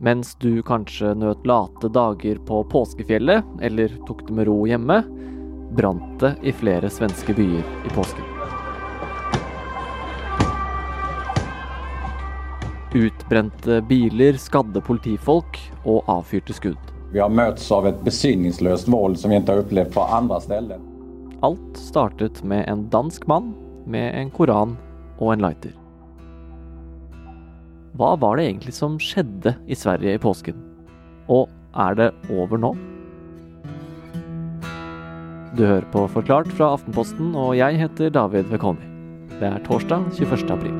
Mens du kanskje nøt late dager på påskefjellet, eller tok det med ro hjemme, brant det i flere svenske byer i påsken. Utbrente biler skadde politifolk og avfyrte skudd. Vi har møtts av et besinningsløst vold som vi ikke har opplevd på andre steder. Alt startet med en dansk mann med en koran og en lighter. Hva var det egentlig som skjedde i Sverige i påsken? Og er det over nå? Du hører på Forklart fra Aftenposten, og jeg heter David Vekoni. Det er torsdag 21. april.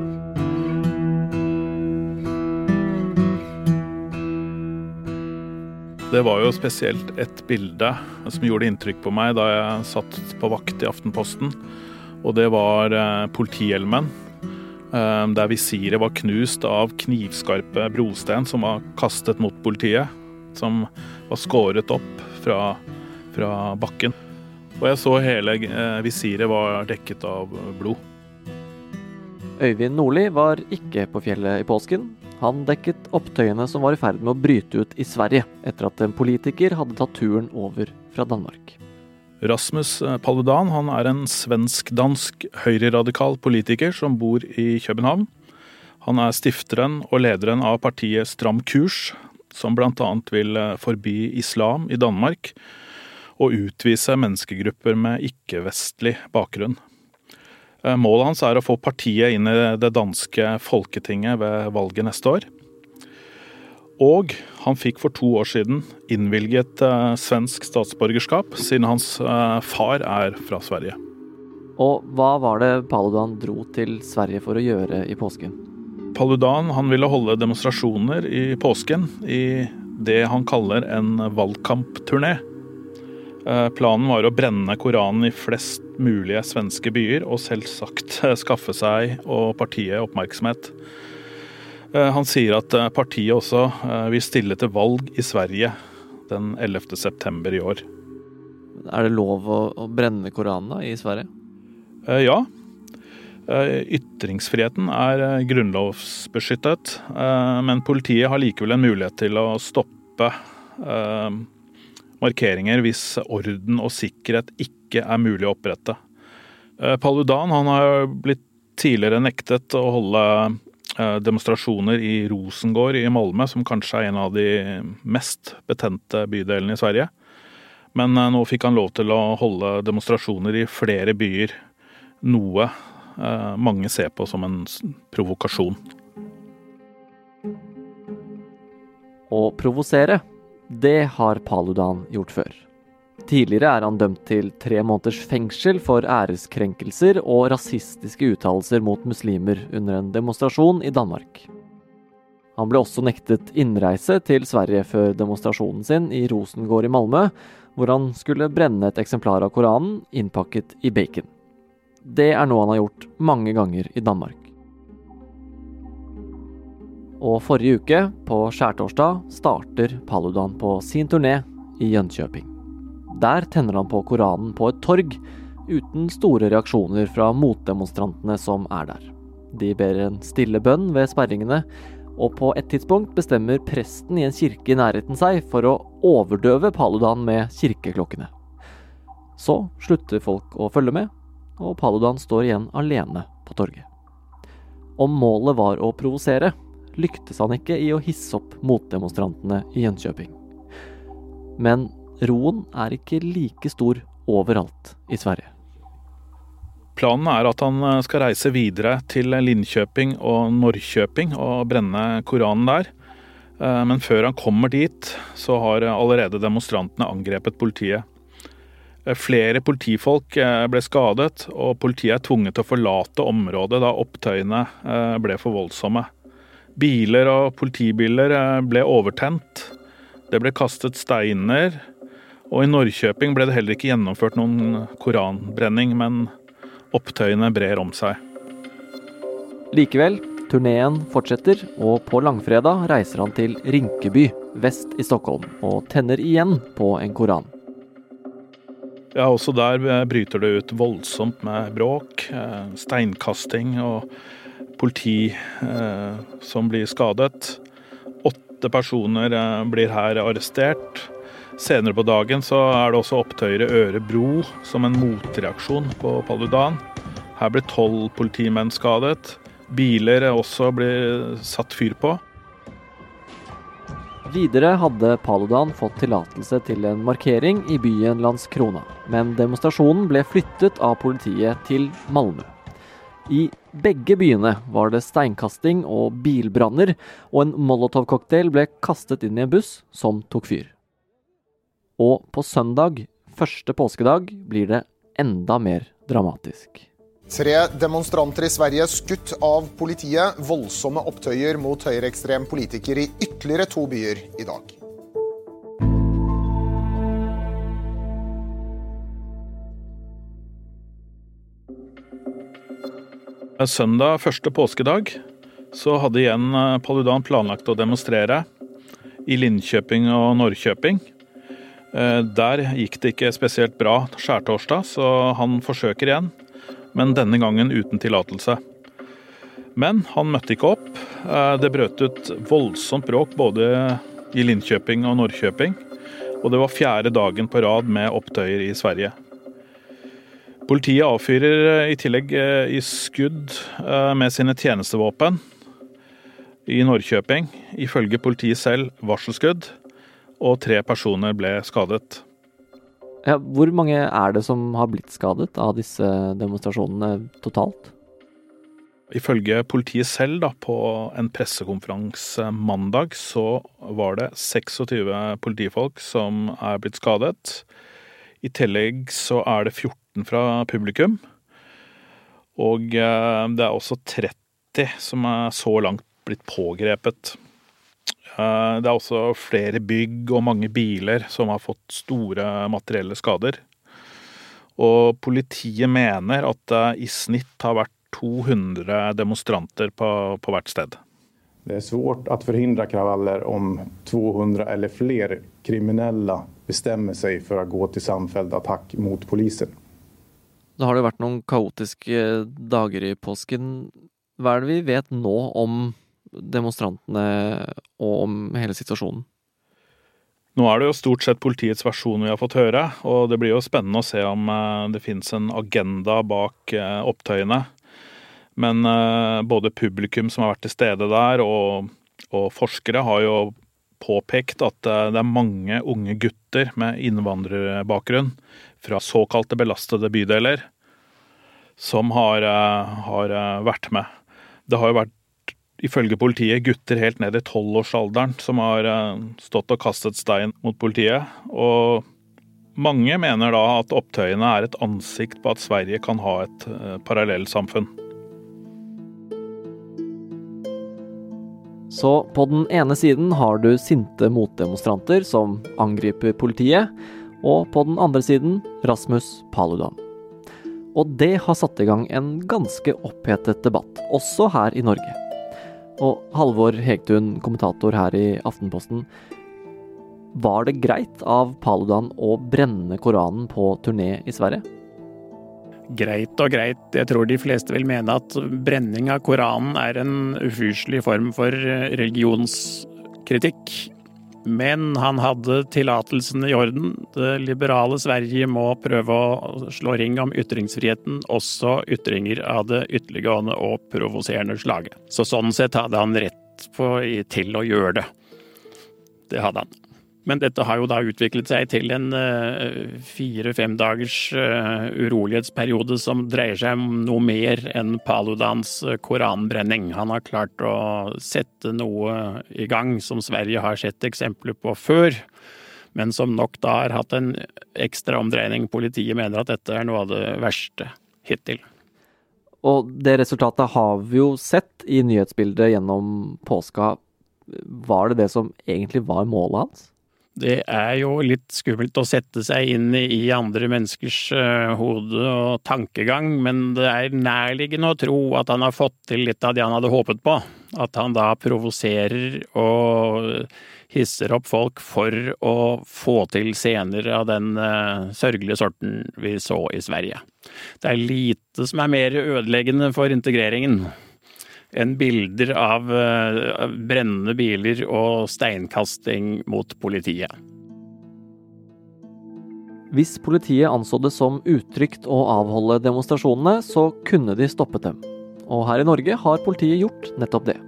Det var jo spesielt et bilde som gjorde inntrykk på meg da jeg satt på vakt i Aftenposten. Og det var eh, politihjelmen, der visiret var knust av knivskarpe brostein som var kastet mot politiet. Som var skåret opp fra, fra bakken. Og jeg så hele eh, visiret var dekket av blod. Øyvind Nordli var ikke på fjellet i påsken, han dekket opptøyene som var i ferd med å bryte ut i Sverige, etter at en politiker hadde tatt turen over fra Danmark. Rasmus eh, Paludan han er en svensk-dansk høyreradikal politiker som bor i København. Han er stifteren og lederen av partiet Stram kurs, som bl.a. vil eh, forby islam i Danmark og utvise menneskegrupper med ikke-vestlig bakgrunn. Eh, målet hans er å få partiet inn i det danske folketinget ved valget neste år. Og han fikk for to år siden innvilget eh, svensk statsborgerskap, siden hans eh, far er fra Sverige. Og hva var det Paludan dro til Sverige for å gjøre i påsken? Paludan han ville holde demonstrasjoner i påsken i det han kaller en valgkampturné. Eh, planen var å brenne Koranen i flest mulige svenske byer, og selvsagt skaffe seg og partiet oppmerksomhet. Eh, han sier at partiet også vil stille til valg i Sverige den 11. september i år. Er det lov å, å brenne Koranen i Sverige? Ja. Ytringsfriheten er grunnlovsbeskyttet, men politiet har likevel en mulighet til å stoppe markeringer hvis orden og sikkerhet ikke er mulig å opprette. Eh, Paludan han har blitt tidligere nektet å holde eh, demonstrasjoner i Rosengård i Malmö, som kanskje er en av de mest betente bydelene i Sverige. Men eh, nå fikk han lov til å holde demonstrasjoner i flere byer, noe mange ser på som en provokasjon. Å provosere det har Paludan gjort før. Tidligere er han dømt til tre måneders fengsel for æreskrenkelser og rasistiske uttalelser mot muslimer under en demonstrasjon i Danmark. Han ble også nektet innreise til Sverige før demonstrasjonen sin i Rosengård i Malmö, hvor han skulle brenne et eksemplar av Koranen innpakket i bacon. Det er noe han har gjort mange ganger i Danmark. Og forrige uke, på skjærtorsdag, starter Paludan på sin turné i Jönköping. Der tenner han på Koranen på et torg, uten store reaksjoner fra motdemonstrantene som er der. De ber en stille bønn ved sperringene, og på et tidspunkt bestemmer presten i en kirke i nærheten seg for å overdøve Paludan med kirkeklokkene. Så slutter folk å følge med, og Paludan står igjen alene på torget. Om målet var å provosere, lyktes han ikke i å hisse opp motdemonstrantene i Jönköping. Men roen er ikke like stor overalt i Sverige. Planen er at han eh, skal reise videre til Linköping og Norrköping og brenne Koranen der. Eh, men før han kommer dit, så har allerede demonstrantene angrepet politiet. Eh, flere politifolk ble skadet, og politiet er tvunget til å forlate området da opptøyene ble for voldsomme. Biler og politibiler eh, ble overtent. Det ble kastet steiner. Og i Norrköping ble det heller ikke gjennomført noen koranbrenning, men opptøyene brer om seg. Likevel, turneen fortsetter, og på langfredag reiser han til Rinkeby vest i Stockholm og tenner igjen på en koran. Ja, også der bryter det ut voldsomt med bråk, eh, steinkasting og politi eh, som blir skadet. Åtte personer eh, blir her arrestert. Senere på dagen så er det også opptøyer i Ørebro som en motreaksjon på Paludan. Her blir tolv politimenn skadet. Biler også blir satt fyr på. Videre hadde Paludan fått tillatelse til en markering i byen Landskrona, men demonstrasjonen ble flyttet av politiet til Malmö. I begge byene var det steinkasting og bilbranner, og en molotovcocktail ble kastet inn i en buss som tok fyr. Og på søndag, første påskedag, blir det enda mer dramatisk. Tre demonstranter i Sverige skutt av politiet. Voldsomme opptøyer mot høyreekstrem politiker i ytterligere to byer i dag. Søndag første påskedag så hadde igjen eh, Paludan planlagt å demonstrere i Linköping og Norrköping. Eh, der gikk det ikke spesielt bra skjærtorsdag, så han forsøker igjen men denne gangen uten tillatelse. Men han møtte ikke opp. Eh, det brøt ut voldsomt bråk både i Linköping og Norrköping. Og det var fjerde dagen på rad med opptøyer i Sverige. Politiet avfyrer eh, i tillegg i skudd med sine tjenestevåpen i Norrköping. Ifølge politiet selv varselskudd, og tre personer ble skadet. Ja, hvor mange er det som har blitt skadet av disse demonstrasjonene totalt? Ifølge politiet selv da, på en pressekonferanse mandag, så var det 26 politifolk som er blitt skadet. I tillegg så er det 14 fra publikum. Og eh, det er også 30 som er så langt blitt pågrepet. Eh, det er også flere bygg og mange biler som har fått store materielle skader. Og politiet mener at det i snitt har vært 200 demonstranter på, på hvert sted. Det er svårt å forhindre kravaller om 200 eller flere kriminelle bestemmer seg for å gå til samfelt attakk mot politiet. Da har det vært noen kaotiske dager i påsken. Hva er det vi vet nå om demonstrantene og om hele situasjonen? Nå er det jo stort sett politiets versjon vi har fått høre, og det blir jo spennende å se om eh, det finnes en agenda bak eh, opptøyene. Men eh, både publikum som har vært til stede der, og, og forskere har jo påpekt at det er mange unge gutter med innvandrerbakgrunn fra såkalte belastede bydeler som har, har vært med. Det har jo vært ifølge politiet gutter helt ned i tolvårsalderen som har eh, stått og kastet stein mot politiet. Og mange mener da at opptøyene er et ansikt på at Sverige kan ha et uh, parallellsamfunn. Så på den ene siden har du sinte motdemonstranter som angriper politiet, og på den andre siden Rasmus Paludan. Og det har satt i gang en ganske opphetet debatt, også her i Norge. Og Halvor Hegtun, kommentator her i Aftenposten. Var det greit av Paludan å brenne Koranen på turné i Sverige? Greit og greit. Jeg tror de fleste vil mene at brenning av Koranen er en ufyselig form for religionskritikk. Men han hadde tillatelsen i orden. Det liberale Sverige må prøve å slå ring om ytringsfriheten, også ytringer av det ytterliggående og provoserende slaget. Så sånn sett hadde han rett på, til å gjøre det. Det hadde han. Men dette har jo da utviklet seg til en uh, fire-fem dagers uh, urolighetsperiode som dreier seg om noe mer enn Paludans uh, koranbrenning. Han har klart å sette noe i gang som Sverige har sett eksempler på før, men som nok da har hatt en ekstra omdreining. Politiet mener at dette er noe av det verste hittil. Og det resultatet har vi jo sett i nyhetsbildet gjennom påska. Var det det som egentlig var målet hans? Det er jo litt skummelt å sette seg inn i andre menneskers uh, hode og tankegang, men det er nærliggende å tro at han har fått til litt av det han hadde håpet på. At han da provoserer og hisser opp folk for å få til scener av den uh, sørgelige sorten vi så i Sverige. Det er lite som er mer ødeleggende for integreringen enn bilder av brennende biler og steinkasting mot politiet. Hvis politiet anså det som utrygt å avholde demonstrasjonene, så kunne de stoppet dem. Og her i Norge har politiet gjort nettopp det.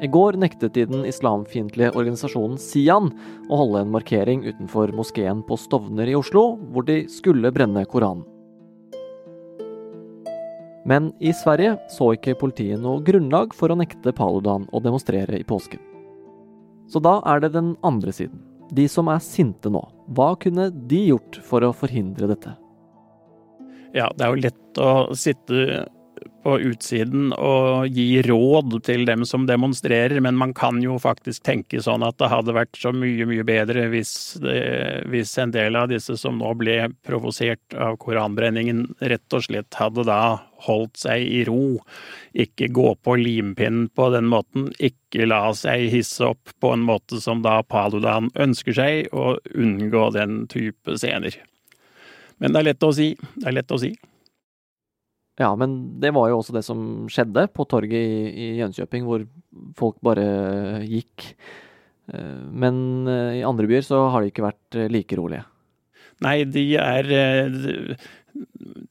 I går nektet de den islamfiendtlige organisasjonen Sian å holde en markering utenfor moskeen på Stovner i Oslo, hvor de skulle brenne Koranen. Men i Sverige så ikke politiet noe grunnlag for å nekte Paludan å demonstrere i påsken. Så da er det den andre siden. De som er sinte nå. Hva kunne de gjort for å forhindre dette? Ja, det er jo lett å sitte på utsiden og gi råd til dem som demonstrerer, men man kan jo faktisk tenke sånn at det hadde vært så mye, mye bedre hvis, det, hvis en del av disse som nå ble provosert av koranbrenningen, rett og slett hadde da holdt seg i ro, ikke gå på limpinnen på den måten, ikke la seg hisse opp på en måte som da Paludan ønsker seg, og unngå den type scener. Men det er lett å si. Det er lett å si. Ja, men det var jo også det som skjedde på torget i, i Jönköping, hvor folk bare gikk. Eh, men eh, i andre byer så har de ikke vært eh, like rolige. Nei, de er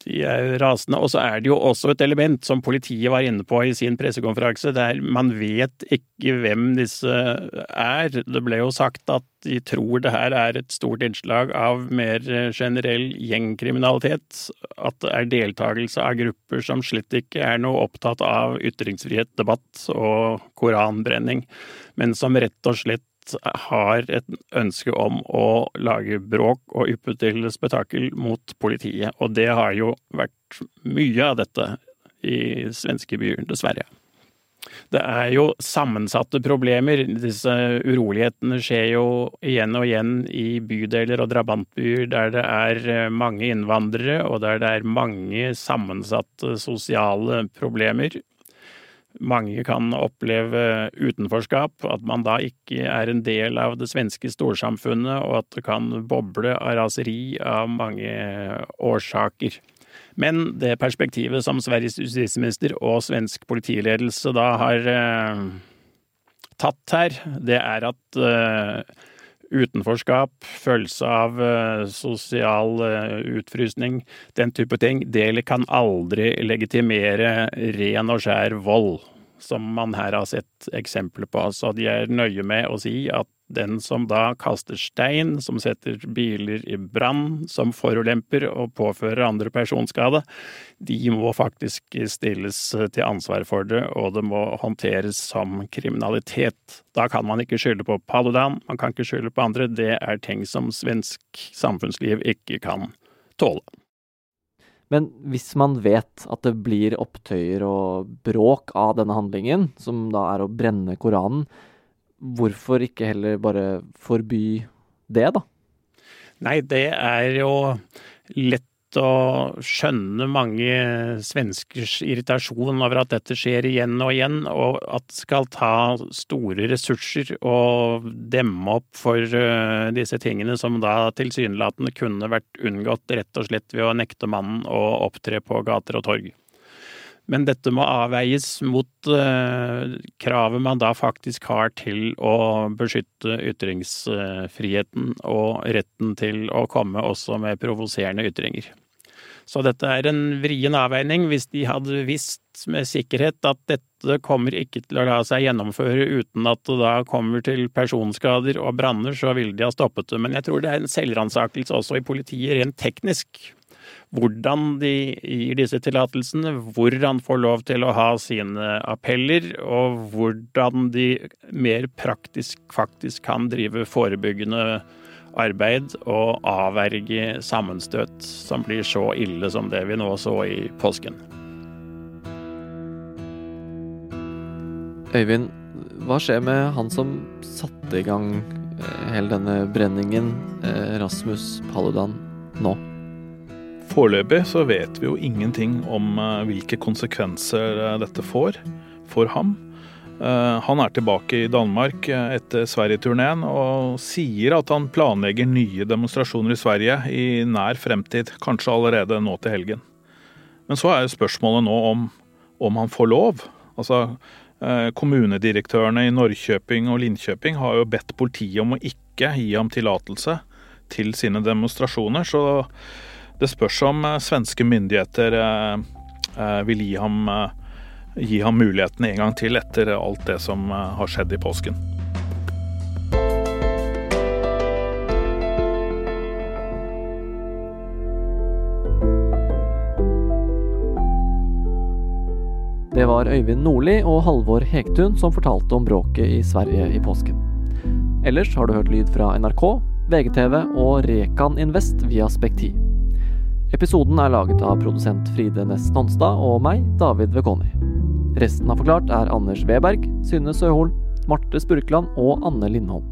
de er rasende. Og så er det jo også et element som politiet var inne på i sin pressekonferanse, der man vet ikke hvem disse er. Det ble jo sagt at de tror det her er et stort innslag av mer generell gjengkriminalitet. At det er deltakelse av grupper som slett ikke er noe opptatt av ytringsfrihet, debatt og koranbrenning, men som rett og slett har et ønske om å lage bråk og yppe til spetakkel mot politiet. Og det har jo vært mye av dette i svenske byer, dessverre. Det er jo sammensatte problemer. Disse urolighetene skjer jo igjen og igjen i bydeler og drabantbyer der det er mange innvandrere, og der det er mange sammensatte sosiale problemer. Mange kan oppleve utenforskap, at man da ikke er en del av det svenske storsamfunnet, og at det kan boble av raseri av mange årsaker. Men det perspektivet som Sveriges justisminister og svensk politiledelse da har eh, tatt her, det er at eh, utenforskap, følelse av uh, sosial uh, utfrysning, den type ting, det kan aldri legitimere ren og skjær vold, som man her har sett eksempler på. Så de er nøye med å si at den som da kaster stein, som setter biler i brann, som forulemper og påfører andre personskade, de må faktisk stilles til ansvar for det, og det må håndteres som kriminalitet. Da kan man ikke skylde på Paludan, man kan ikke skylde på andre, det er ting som svensk samfunnsliv ikke kan tåle. Men hvis man vet at det blir opptøyer og bråk av denne handlingen, som da er å brenne Koranen, hvorfor ikke heller bare forby det, da? Nei, det er jo lett å skjønne mange svenskers irritasjon over at dette skjer igjen og igjen, og at det skal ta store ressurser å demme opp for eh, disse tingene som da tilsynelatende kunne vært unngått rett og slett ved å nekte mannen å opptre på gater og torg. Men dette må avveies mot eh, kravet man da faktisk har til å beskytte ytringsfriheten og retten til å komme også med provoserende ytringer. Så dette er en vrien avveining. Hvis de hadde visst med sikkerhet at dette kommer ikke til å la seg gjennomføre uten at det da kommer til personskader og branner, så ville de ha stoppet det. Men jeg tror det er en selvransakelse også i politiet rent teknisk hvordan de gir disse tillatelsene, hvor han får lov til å ha sine appeller, og hvordan de mer praktisk faktisk kan drive forebyggende arbeid og avverge sammenstøt som blir så ille som det vi nå så i påsken. Øyvind, hva skjer med han som satte i gang eh, hele denne brenningen, eh, Rasmus Paludan, nå? Foreløpig så vet vi jo ingenting om eh, hvilke konsekvenser eh, dette får for ham. Eh, han er tilbake i Danmark etter Sverige-turneen og sier at han planlegger nye demonstrasjoner i Sverige i nær fremtid, kanskje allerede nå til helgen. Men så er spørsmålet nå om, om han får lov. Altså, kommunedirektørene i Norrköping og Linköping har jo bedt politiet om å ikke gi ham tillatelse til sine demonstrasjoner, så det spørs om eh, svenske myndigheter vil gi ham, gi ham muligheten en gang til etter alt det som har skjedd i påsken. Det var Øyvind Nordli og Halvor Hegtun som fortalte om bråket i Sverige i påsken. Ellers har du hørt lyd fra NRK, VGTV og Rekan Invest via Spekti. Episoden er laget av produsent Fride Næss Nonstad og meg, David Vekoni. Resten av Forklart er Anders Weberg, Synne Søhol, Marte Spurkland og Anne Lindholm.